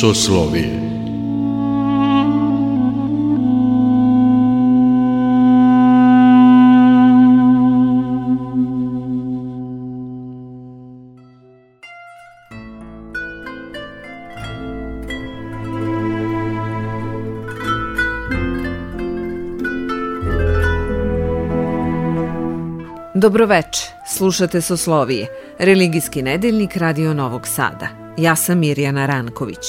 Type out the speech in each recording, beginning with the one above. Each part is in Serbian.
Soslovije Dobroveče, slušate Soslovije, religijski nedeljnik Radio Novog Sada. Ja sam Mirjana Ranković.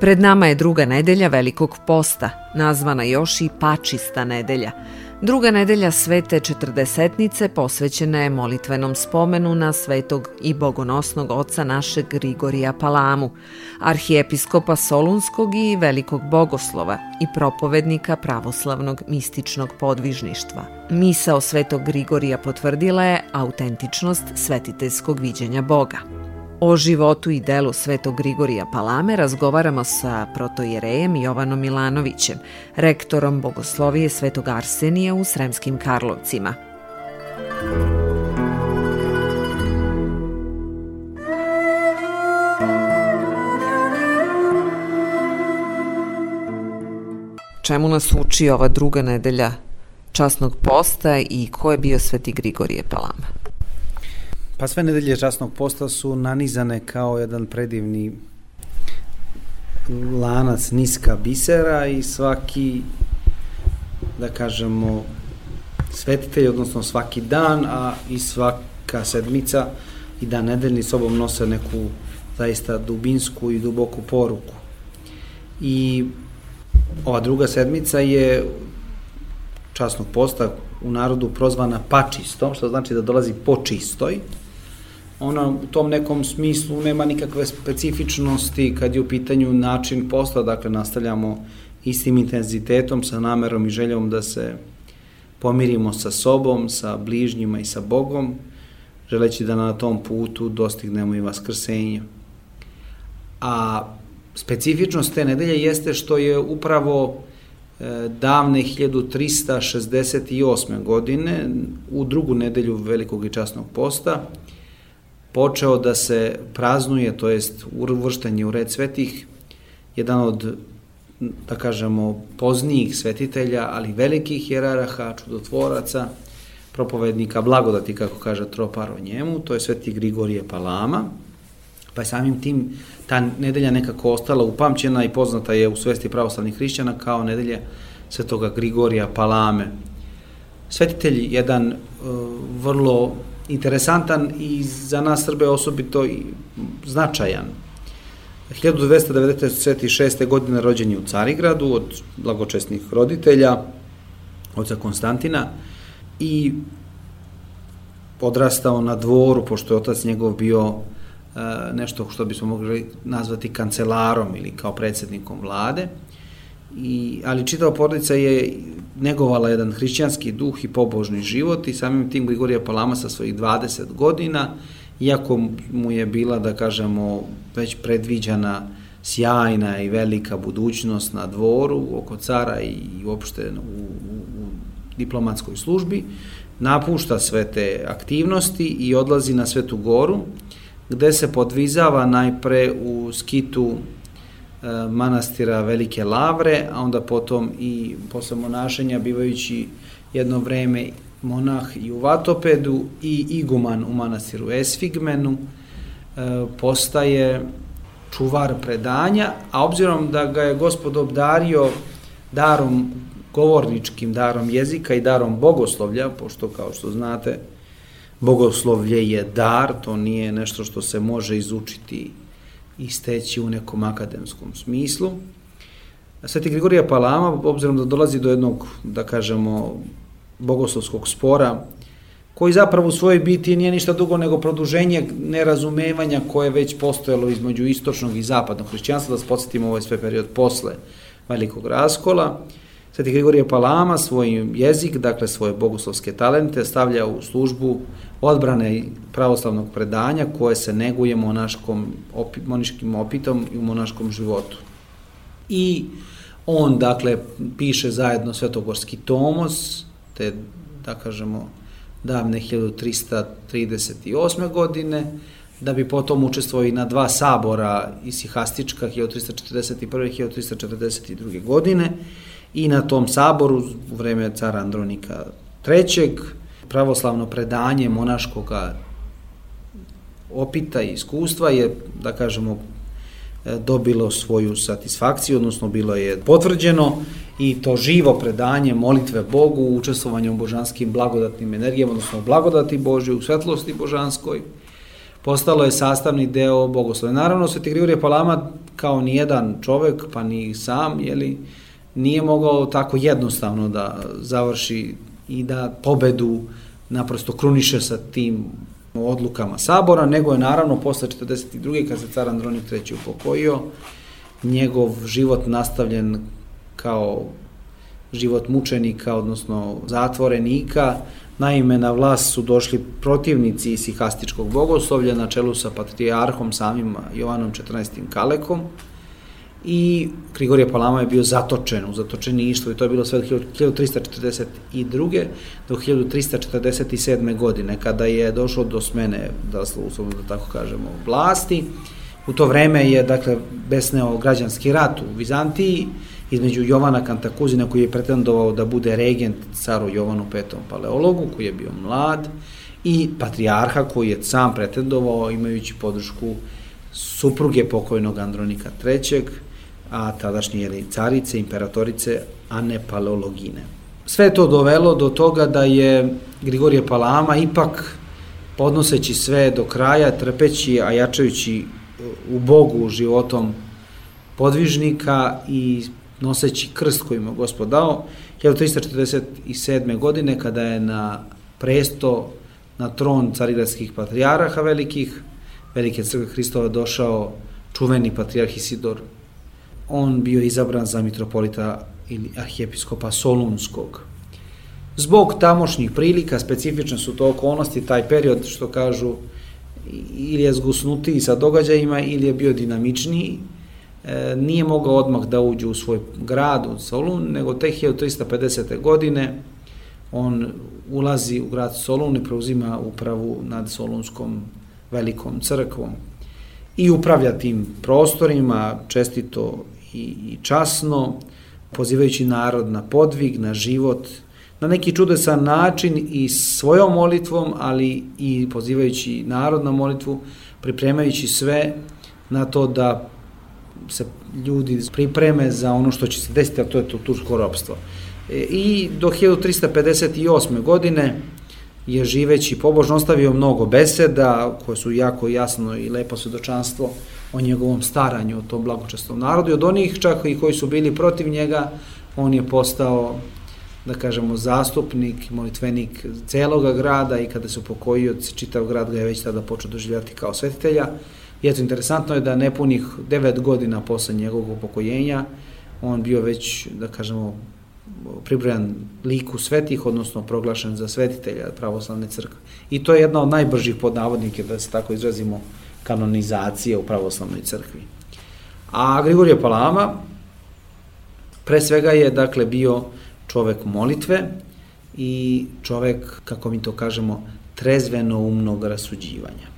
Pred nama je druga nedelja Velikog posta, nazvana još i Pačista nedelja – Druga nedelja svete četrdesetnice posvećena je molitvenom spomenu na svetog i bogonosnog oca našeg Grigorija Palamu, arhijepiskopa Solunskog i velikog bogoslova i propovednika pravoslavnog mističnog podvižništva. Misao svetog Grigorija potvrdila je autentičnost svetiteljskog viđenja Boga. O životu i delu Svetog Grigorija Palame razgovaramo sa protojerejem Jovanom Milanovićem, rektorom Bogoslovije Svetog Arsenija u Sremskim Karlovcima. Čemu nas uči ova druga nedelja časnog posta i ko je bio Sveti Grigorije Palama? Pa sve nedelje časnog posta su nanizane kao jedan predivni lanac niska bisera i svaki, da kažemo, svetitelj, odnosno svaki dan, a i svaka sedmica i dan nedeljni sobom nose neku zaista dubinsku i duboku poruku. I ova druga sedmica je časnog posta u narodu prozvana pačistom, što znači da dolazi po čistoj, ona u tom nekom smislu nema nikakve specifičnosti kad je u pitanju način posla, dakle nastavljamo istim intenzitetom, sa namerom i željom da se pomirimo sa sobom, sa bližnjima i sa Bogom, želeći da na tom putu dostignemo i vaskrsenje. A specifičnost te nedelje jeste što je upravo e, davne 1368. godine u drugu nedelju Velikog i časnog posta počeo da se praznuje, to jest uvrštanje u red svetih, jedan od, da kažemo, poznijih svetitelja, ali velikih jeraraha, čudotvoraca, propovednika blagodati, kako kaže Tropar o njemu, to je sveti Grigorije Palama, pa je samim tim ta nedelja nekako ostala upamćena i poznata je u svesti pravoslavnih hrišćana kao nedelja svetoga Grigorija Palame. Svetitelj jedan uh, vrlo interesantan i za nas Srbe osobito i značajan. 1296. godine rođen je u Carigradu od blagočesnih roditelja, oca Konstantina i odrastao na dvoru, pošto je otac njegov bio e, nešto što bismo mogli nazvati kancelarom ili kao predsednikom vlade. I, ali čitava porodica je negovala jedan hrišćanski duh i pobožni život i samim tim Grigorija Palama sa svojih 20 godina, iako mu je bila, da kažemo, već predviđana sjajna i velika budućnost na dvoru, oko cara i uopšte u, u, u diplomatskoj službi, napušta sve te aktivnosti i odlazi na Svetu Goru, gde se podvizava najpre u skitu manastira Velike Lavre, a onda potom i posle monašenja bivajući jedno vreme monah i u Vatopedu i iguman u manastiru Esfigmenu, e, postaje čuvar predanja, a obzirom da ga je gospod obdario darom govorničkim darom jezika i darom bogoslovlja, pošto kao što znate, bogoslovlje je dar, to nije nešto što se može izučiti i steći u nekom akademskom smislu. Sveti Grigorija Palama, obzirom da dolazi do jednog, da kažemo, bogoslovskog spora, koji zapravo u svojoj biti nije ništa dugo nego produženje nerazumevanja koje je već postojalo između istočnog i zapadnog hrišćanstva, da se podsjetimo ovaj sve period posle velikog raskola. Sveti Grigorije Palama svoj jezik, dakle svoje bogoslovske talente, stavlja u službu odbrane pravoslavnog predanja koje se neguje monaškom, opi, moniškim opitom i u monaškom životu. I On, dakle, piše zajedno Svetogorski tomos, te, da kažemo, davne 1338. godine, da bi potom učestvovao i na dva sabora isihastička 1341. i 1342. godine i na tom saboru u vreme cara Andronika III. pravoslavno predanje monaškog opita i iskustva je, da kažemo, dobilo svoju satisfakciju, odnosno bilo je potvrđeno i to živo predanje molitve Bogu, učestvovanje u božanskim blagodatnim energijama, odnosno blagodati Božje, u svetlosti božanskoj, postalo je sastavni deo bogoslova. Naravno, Sveti Grigorije Palama kao ni jedan čovek, pa ni sam, jeli, nije mogao tako jednostavno da završi i da pobedu naprosto kruniše sa tim odlukama sabora, nego je naravno posle 42. kad se car Andronik III. upokojio, njegov život nastavljen kao život mučenika, odnosno zatvorenika. Naime, na vlast su došli protivnici isihastičkog bogoslovlja na čelu sa patrijarhom samim Jovanom XIV. Kalekom i Grigorije Palama je bio zatočen u zatočeništvu i to je bilo sve od 1342. do 1347. godine kada je došlo do smene, da uslovno da tako kažemo, vlasti. U to vreme je, dakle, besneo građanski rat u Vizantiji između Jovana Kantakuzina koji je pretendovao da bude regent caru Jovanu V. Paleologu koji je bio mlad i patrijarha koji je sam pretendovao imajući podršku supruge pokojnog Andronika III a tadašnje jeli, carice, imperatorice, a ne paleologine. Sve to dovelo do toga da je Grigorije Palama ipak podnoseći sve do kraja, trpeći, a jačajući u Bogu životom podvižnika i noseći krst koji mu gospod dao, 1347. godine kada je na presto na tron carigradskih patrijaraha velikih, velike crkve Hristova došao čuveni patrijarh Isidor on bio izabran za mitropolita ili arhijepiskopa Solunskog. Zbog tamošnjih prilika, specifične su to okolnosti, taj period, što kažu, ili je zgusnutiji sa događajima, ili je bio dinamičniji, e, nije mogao odmah da uđe u svoj grad, u Solun, nego te 1350. godine on ulazi u grad Solun i preuzima upravu nad Solunskom velikom crkvom i upravlja tim prostorima, čestito i, i časno, pozivajući narod na podvig, na život, na neki čudesan način i svojom molitvom, ali i pozivajući narod na molitvu, pripremajući sve na to da se ljudi pripreme za ono što će se desiti, a to je to tursko ropstvo. E, I do 1358. godine je živeći pobožno ostavio mnogo beseda koje su jako jasno i lepo svedočanstvo o njegovom staranju o tom blagočestvom narodu i od onih čak i koji su bili protiv njega on je postao da kažemo zastupnik, molitvenik celoga grada i kada se upokojio čitav grad ga je već tada počeo doživljati kao svetitelja. I eto, interesantno je da nepunih devet godina posle njegovog upokojenja on bio već, da kažemo, pribrojan liku svetih, odnosno proglašen za svetitelja pravoslavne crkve. I to je jedna od najbržih podnavodnike, da se tako izrazimo, kanonizacije u pravoslavnoj crkvi. A Grigorije Palama pre svega je dakle bio čovek molitve i čovek, kako mi to kažemo, trezveno umnog rasuđivanja.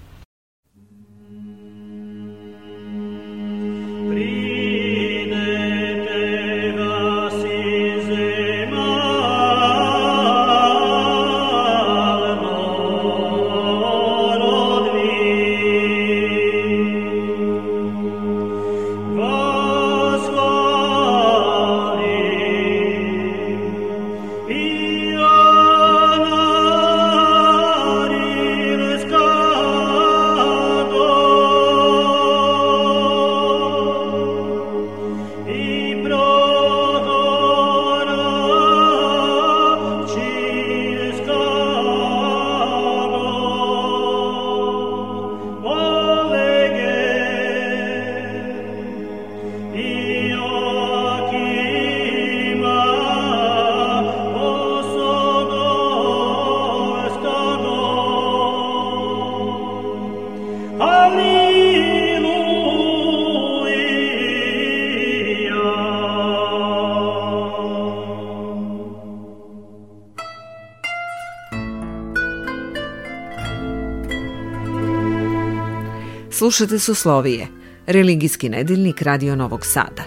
Slušate Suslovije, religijski nedeljnik Radio Novog Sada.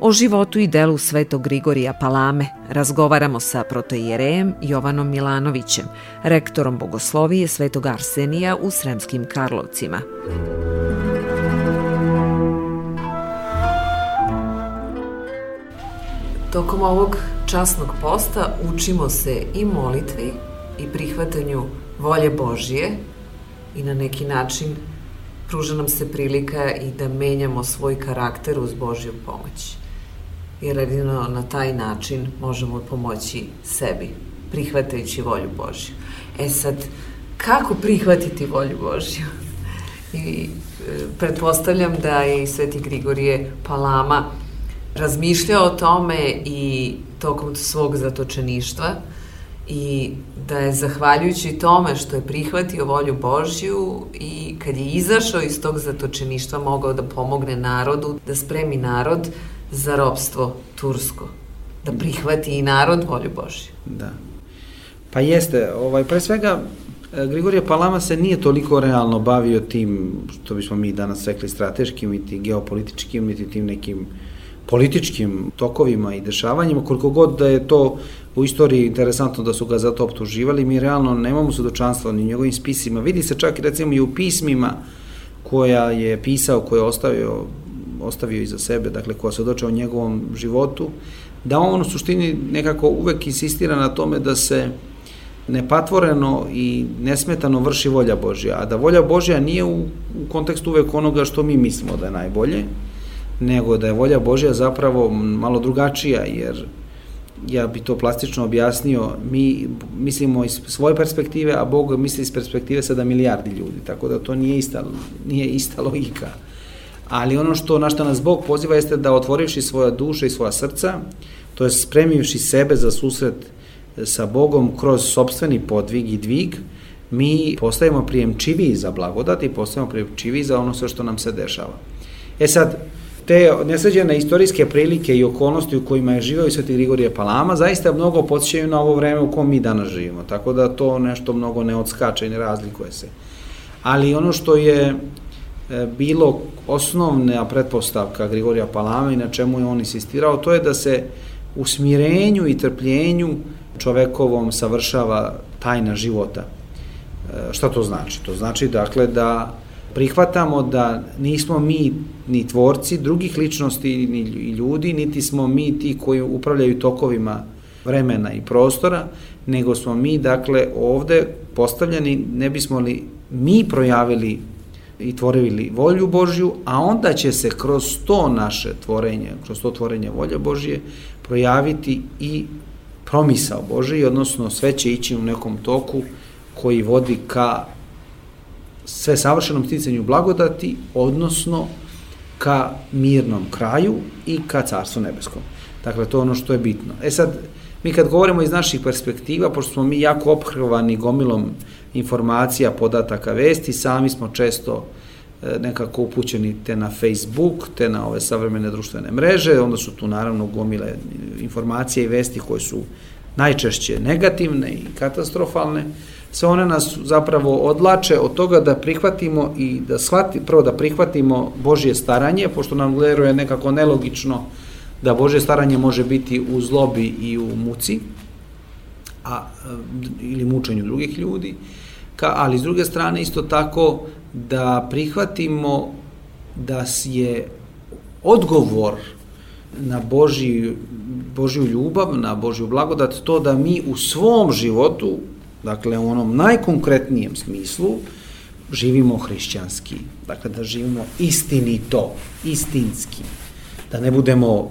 O životu i delu Svetog Grigorija Palame razgovaramo sa protoijerejem Jovanom Milanovićem, rektorom Bogoslovije Svetog Arsenija u Sremskim Karlovcima. Tokom ovog časnog posta učimo se i molitvi i prihvatanju volje Božije i na neki način pruža nam se prilika i da menjamo svoj karakter uz Božju pomoć. Jer jedino na taj način možemo pomoći sebi, prihvatajući volju Božju. E sad, kako prihvatiti volju Božju? I e, pretpostavljam da je i Sveti Grigorije Palama razmišljao o tome i tokom svog zatočeništva i da je zahvaljujući tome što je prihvatio volju Božju i kad je izašao iz tog zatočeništva mogao da pomogne narodu, da spremi narod za robstvo tursko. Da prihvati i narod volju Božju. Da. Pa jeste, ovaj, pre svega Grigorije Palama se nije toliko realno bavio tim, što bismo mi danas rekli, strateškim, niti geopolitičkim, niti tim nekim uh, političkim tokovima i dešavanjima, koliko god da je to u istoriji interesantno da su ga za to optuživali, mi realno nemamo sudočanstva ni u njegovim spisima. Vidi se čak recimo i u pismima koja je pisao, koja je ostavio, ostavio iza sebe, dakle koja se dočeo o njegovom životu, da on u suštini nekako uvek insistira na tome da se nepatvoreno i nesmetano vrši volja Božja, a da volja Božja nije u, u kontekstu uvek onoga što mi mislimo da je najbolje, nego da je volja Božja zapravo malo drugačija, jer ja bi to plastično objasnio, mi mislimo iz svoje perspektive, a Bog misli iz perspektive sada milijardi ljudi, tako da to nije ista, nije ista logika. Ali ono što, na što nas Bog poziva jeste da otvorivši svoja duša i svoja srca, to je spremivši sebe za susret sa Bogom kroz sobstveni podvig i dvig, mi postajemo prijemčiviji za blagodat i postajemo prijemčiviji za ono sve što nam se dešava. E sad, te nesređene istorijske prilike i okolnosti u kojima je živeo i Sveti Grigorije Palama zaista mnogo podsjećaju na ovo vreme u kom mi danas živimo, tako da to nešto mnogo ne odskače i ne razlikuje se. Ali ono što je e, bilo osnovna pretpostavka Grigorija Palama i na čemu je on insistirao, to je da se u smirenju i trpljenju čovekovom savršava tajna života. E, šta to znači? To znači dakle da prihvatamo da nismo mi ni tvorci drugih ličnosti ni ljudi, niti smo mi ti koji upravljaju tokovima vremena i prostora, nego smo mi, dakle, ovde postavljeni, ne bismo li mi projavili i tvorili volju Božju, a onda će se kroz to naše tvorenje, kroz to tvorenje volje Božje, projaviti i promisao Božji, odnosno sve će ići u nekom toku koji vodi ka sve savršenom sticanju blagodati, odnosno ka mirnom kraju i ka carstvu nebeskom. Dakle, to je ono što je bitno. E sad, mi kad govorimo iz naših perspektiva, pošto smo mi jako ophrvani gomilom informacija, podataka, vesti, sami smo često e, nekako upućeni te na Facebook, te na ove savremene društvene mreže, onda su tu naravno gomile informacije i vesti koje su najčešće negativne i katastrofalne, sve one nas zapravo odlače od toga da prihvatimo i da shvati, prvo da prihvatimo Božje staranje, pošto nam je nekako nelogično da Božje staranje može biti u zlobi i u muci, a, ili mučenju drugih ljudi, ka, ali s druge strane isto tako da prihvatimo da je odgovor na Božji, Božju ljubav, na Božju blagodat, to da mi u svom životu Dakle, u onom najkonkretnijem smislu živimo hrišćanski. Dakle, da živimo istinito, istinski. Da ne budemo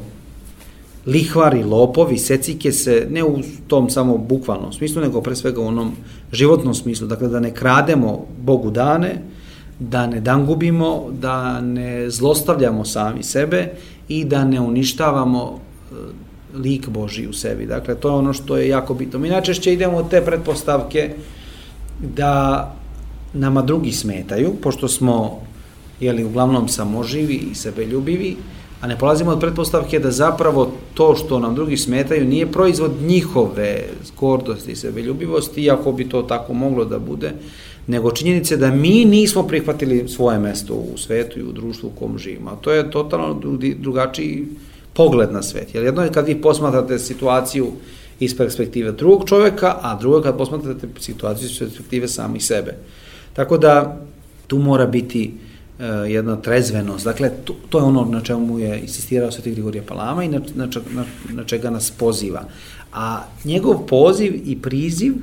lihvari, lopovi, secike se, ne u tom samo bukvalnom smislu, nego pre svega u onom životnom smislu. Dakle, da ne krademo Bogu dane, da ne dangubimo, da ne zlostavljamo sami sebe i da ne uništavamo lik Boži u sebi. Dakle, to je ono što je jako bitno. Mi najčešće idemo od te pretpostavke da nama drugi smetaju, pošto smo jeli, uglavnom samoživi i sebeljubivi, a ne polazimo od pretpostavke da zapravo to što nam drugi smetaju nije proizvod njihove gordosti i sebeljubivosti, iako bi to tako moglo da bude, nego činjenice da mi nismo prihvatili svoje mesto u svetu i u društvu u kom živimo. A to je totalno drugačiji pogled na svet. Jer jedno je kad vi posmatrate situaciju iz perspektive drugog čoveka, a drugo je kad posmatrate situaciju iz perspektive samih sebe. Tako da tu mora biti uh, jedna trezvenost. Dakle, to, to je ono na čemu je insistirao Sveti Grigorije Palama i na, na, na, na čega nas poziva. A njegov poziv i priziv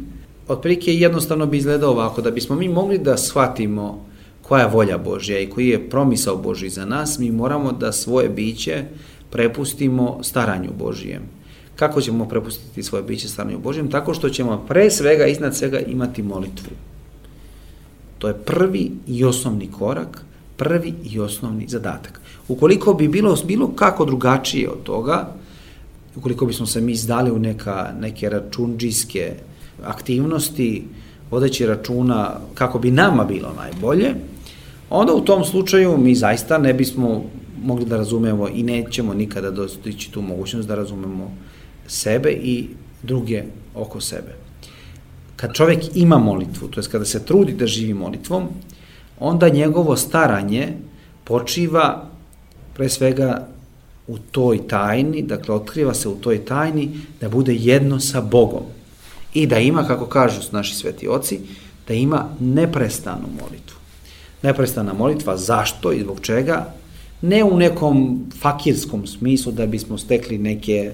otprilike jednostavno bi izgledao ovako, da bismo mi mogli da shvatimo koja je volja Božja i koji je promisao Božji za nas, mi moramo da svoje biće prepustimo staranju Božijem. Kako ćemo prepustiti svoje biće staranju Božijem? Tako što ćemo pre svega, iznad svega, imati molitvu. To je prvi i osnovni korak, prvi i osnovni zadatak. Ukoliko bi bilo bilo kako drugačije od toga, ukoliko bismo se mi izdali u neka, neke računđijske aktivnosti, vodeći računa kako bi nama bilo najbolje, onda u tom slučaju mi zaista ne bismo mogli da razumemo i nećemo nikada dostići tu mogućnost da razumemo sebe i druge oko sebe. Kad čovek ima molitvu, to je kada se trudi da živi molitvom, onda njegovo staranje počiva pre svega u toj tajni, dakle otkriva se u toj tajni da bude jedno sa Bogom i da ima, kako kažu naši sveti oci, da ima neprestanu molitvu. Neprestana molitva, zašto i zbog čega? Ne u nekom fakirskom smislu da bismo stekli neke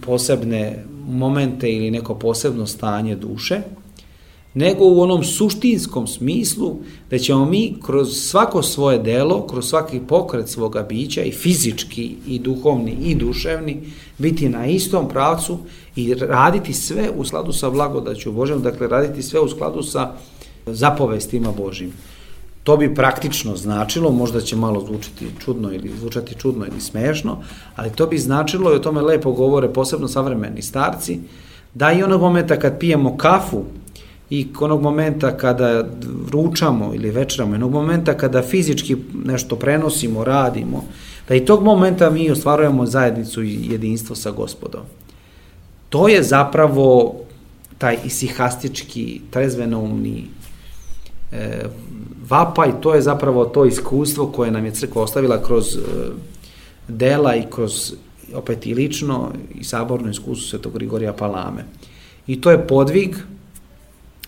posebne momente ili neko posebno stanje duše, nego u onom suštinskom smislu da ćemo mi kroz svako svoje delo, kroz svaki pokret svoga bića i fizički i duhovni i duševni biti na istom pravcu i raditi sve u skladu sa blagodaću Božjom, dakle raditi sve u skladu sa zapovestima Božjim. To bi praktično značilo, možda će malo zvučiti čudno ili zvučati čudno ili smešno, ali to bi značilo i o tome lepo govore posebno savremeni starci, da i onog momenta kad pijemo kafu i onog momenta kada ručamo ili večeramo, onog momenta kada fizički nešto prenosimo, radimo, da i tog momenta mi ostvarujemo zajednicu i jedinstvo sa gospodom. To je zapravo taj isihastički, trezvenovni e, vapaj, to je zapravo to iskustvo koje nam je crkva ostavila kroz e, dela i kroz opet i lično i saborno iskustvo Svetog Grigorija Palame. I to je podvig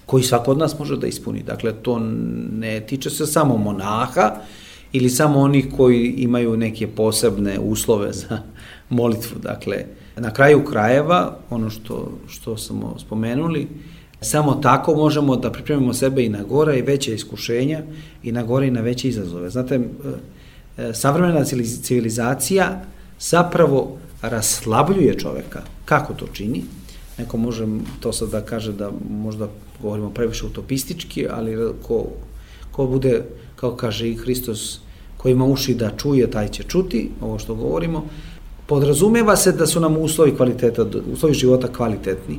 koji svako od nas može da ispuni. Dakle, to ne tiče se samo monaha ili samo onih koji imaju neke posebne uslove za molitvu. Dakle, na kraju krajeva, ono što, što smo spomenuli, samo tako možemo da pripremimo sebe i na gora i veće iskušenja i na gore i na veće izazove. Znate, e, savremena civilizacija zapravo raslabljuje čoveka. Kako to čini? Neko može to sad da kaže da možda govorimo previše utopistički, ali ko, ko bude, kao kaže i Hristos, ko ima uši da čuje, taj će čuti ovo što govorimo. Podrazumeva se da su nam uslovi kvaliteta, uslovi života kvalitetni.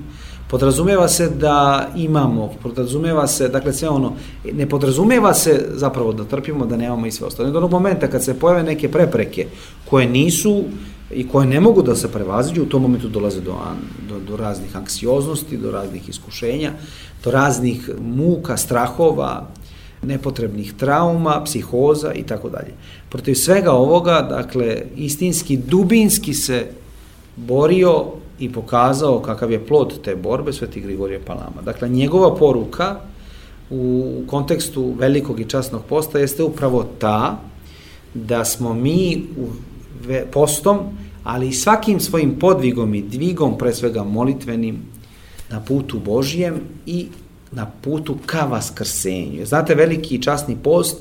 Podrazumeva se da imamo, podrazumeva se, dakle sve ono, ne podrazumeva se zapravo da trpimo, da nemamo i sve ostalo. Do onog momenta kad se pojave neke prepreke koje nisu i koje ne mogu da se prevaziđu, u tom momentu dolaze do, do, do raznih anksioznosti, do raznih iskušenja, do raznih muka, strahova, nepotrebnih trauma, psihoza i tako dalje. Protiv svega ovoga, dakle, istinski, dubinski se borio i pokazao kakav je plod te borbe Sveti Grigorije Palama. Dakle, njegova poruka u kontekstu velikog i časnog posta jeste upravo ta da smo mi u postom, ali i svakim svojim podvigom i dvigom, pre svega molitvenim, na putu Božijem i na putu ka vaskrsenju. Znate, veliki i časni post,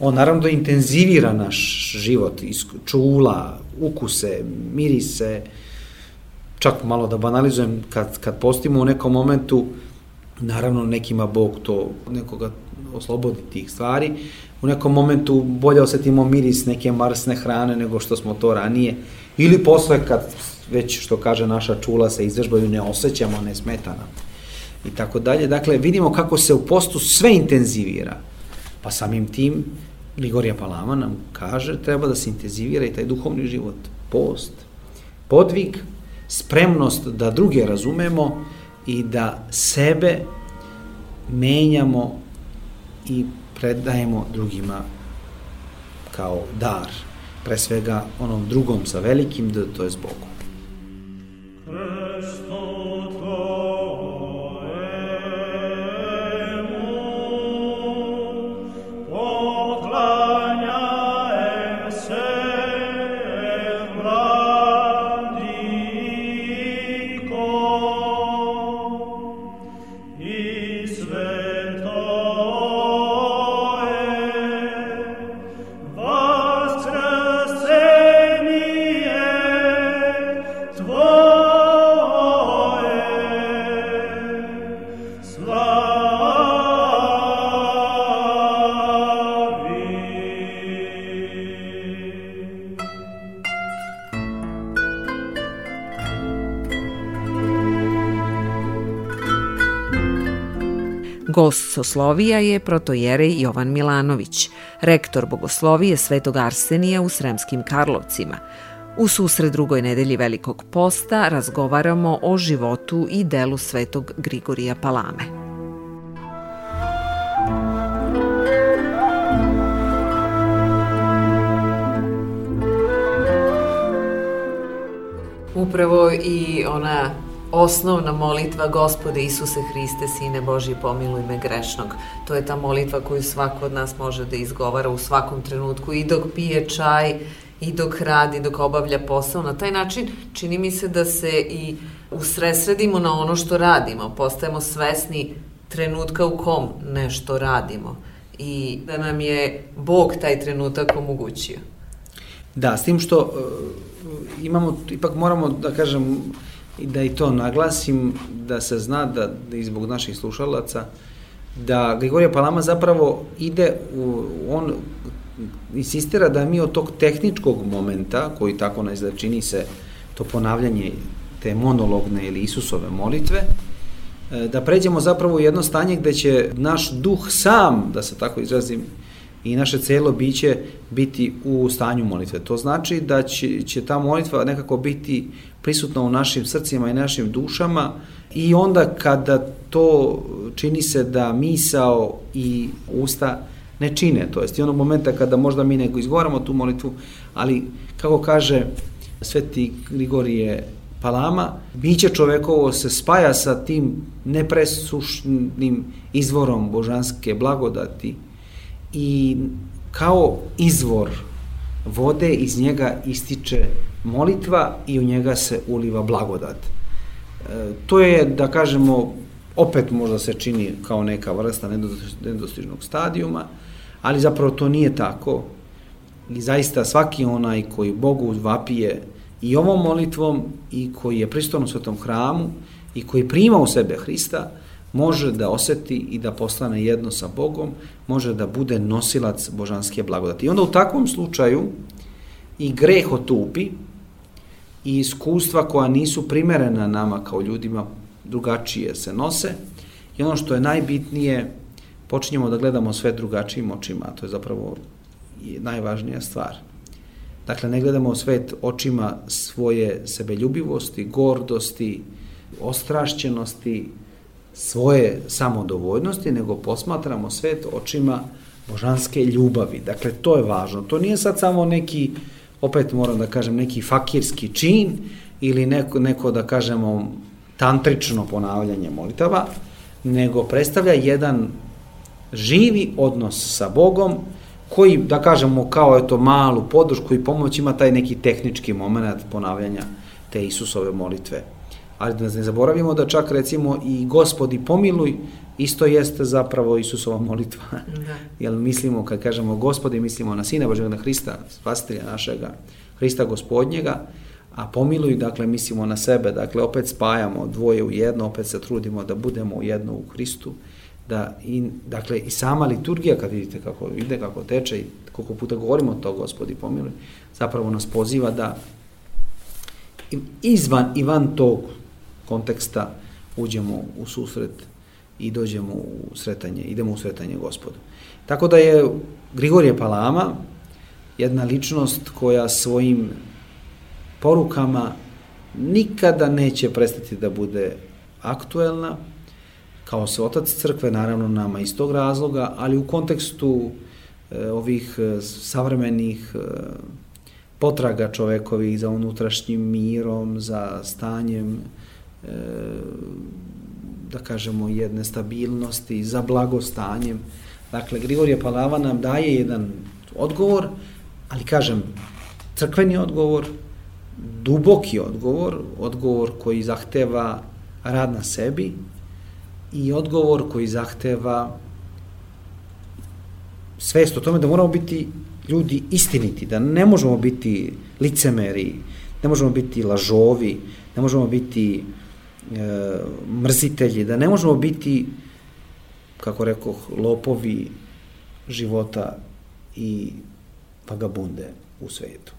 on naravno da intenzivira naš život, čula, ukuse, mirise, čak malo da banalizujem, kad, kad postimo u nekom momentu, naravno nekima Bog to nekoga oslobodi tih stvari, u nekom momentu bolje osetimo miris neke marsne hrane nego što smo to ranije, ili posle kad već što kaže naša čula se izvežbaju ne osjećamo, ne smeta nam i tako dalje. Dakle, vidimo kako se u postu sve intenzivira. Pa samim tim Ligorija Palama nam kaže treba da se intenzivira i taj duhovni život. Post, podvig, spremnost da druge razumemo i da sebe menjamo i predajemo drugima kao dar, pre svega onom drugom sa velikim D, to je s Bogom. Gost Soslovija je protojerej Jovan Milanović, rektor bogoslovije Svetog Arsenija u Sremskim Karlovcima. U susred drugoj nedelji Velikog posta razgovaramo o životu i delu Svetog Grigorija Palame. Upravo i ona osnovna molitva Gospode Isuse Hriste, Sine Boži, pomiluj me grešnog. To je ta molitva koju svako od nas može da izgovara u svakom trenutku i dok pije čaj, i dok radi, dok obavlja posao. Na taj način čini mi se da se i usresredimo na ono što radimo, postajemo svesni trenutka u kom nešto radimo i da nam je Bog taj trenutak omogućio. Da, s tim što uh, imamo, ipak moramo da kažem, i da i to naglasim, da se zna da, da i zbog naših slušalaca, da Grigorija Palama zapravo ide, u, on insistira da mi od tog tehničkog momenta, koji tako ne izgleda čini se to ponavljanje te monologne ili Isusove molitve, e, da pređemo zapravo u jedno stanje gde će naš duh sam, da se tako izrazim, i naše celo biće biti u stanju molitve. To znači da će, će ta molitva nekako biti prisutna u našim srcima i našim dušama i onda kada to čini se da misao i usta ne čine, to jest i onog momenta kada možda mi nego izgovaramo tu molitvu, ali kako kaže sveti Grigorije Palama, biće čovekovo se spaja sa tim nepresušnim izvorom božanske blagodati i kao izvor vode iz njega ističe molitva i u njega se uliva blagodat. E, to je, da kažemo, opet možda se čini kao neka vrsta nedostižnog stadijuma, ali zapravo to nije tako. I zaista svaki onaj koji Bogu vapije i ovom molitvom i koji je pristojan u svetom hramu i koji prima u sebe Hrista, može da oseti i da postane jedno sa Bogom, može da bude nosilac božanske blagodati. I onda u takvom slučaju i greh otupi i iskustva koja nisu primerena nama kao ljudima drugačije se nose i ono što je najbitnije počinjemo da gledamo sve drugačijim očima, to je zapravo najvažnija stvar. Dakle, ne gledamo svet očima svoje sebeljubivosti, gordosti, ostrašćenosti, svoje samodovoljnosti, nego posmatramo svet očima božanske ljubavi. Dakle, to je važno. To nije sad samo neki, opet moram da kažem, neki fakirski čin ili neko, neko da kažemo, tantrično ponavljanje molitava, nego predstavlja jedan živi odnos sa Bogom, koji, da kažemo, kao eto malu podršku i pomoć ima taj neki tehnički moment ponavljanja te Isusove molitve ali da ne zaboravimo da čak recimo i gospodi pomiluj isto jeste zapravo Isusova molitva. Da. Jer mislimo, kad kažemo gospodi, mislimo na Sina Božega, na Hrista, spasitelja našega, Hrista gospodnjega, a pomiluj, dakle, mislimo na sebe, dakle, opet spajamo dvoje u jedno, opet se trudimo da budemo u jedno u Hristu, da, i, dakle, i sama liturgija, kad vidite kako ide, kako teče i koliko puta govorimo to, gospodi pomiluj, zapravo nas poziva da izvan i van tog konteksta uđemo u susret i dođemo u sretanje, idemo u sretanje gospodu. Tako da je Grigorije Palama jedna ličnost koja svojim porukama nikada neće prestati da bude aktuelna, kao se otac crkve, naravno nama iz tog razloga, ali u kontekstu e, ovih e, savremenih e, potraga čovekovih za unutrašnjim mirom, za stanjem da kažemo jedne stabilnosti, za blagostanjem. Dakle, Grigorije Palava nam daje jedan odgovor, ali kažem, crkveni odgovor, duboki odgovor, odgovor koji zahteva rad na sebi i odgovor koji zahteva svest o tome da moramo biti ljudi istiniti, da ne možemo biti licemeri, ne možemo biti lažovi, ne možemo biti e, mrzitelji, da ne možemo biti, kako rekoh, lopovi života i vagabunde u svetu.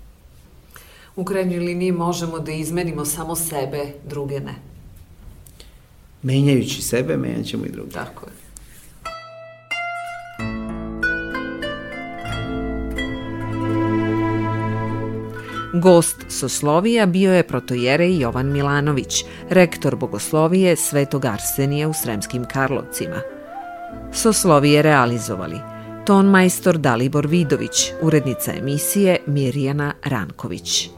U krajnjoj liniji možemo da izmenimo samo sebe, druge ne. Menjajući sebe, menjat ćemo i druge. Tako je. Gost Soslovija bio je protojerej Jovan Milanović, rektor bogoslovije Svetog Arsenija u Sremskim Karlovcima. Soslovije realizovali ton majstor Dalibor Vidović, urednica emisije Mirjana Ranković.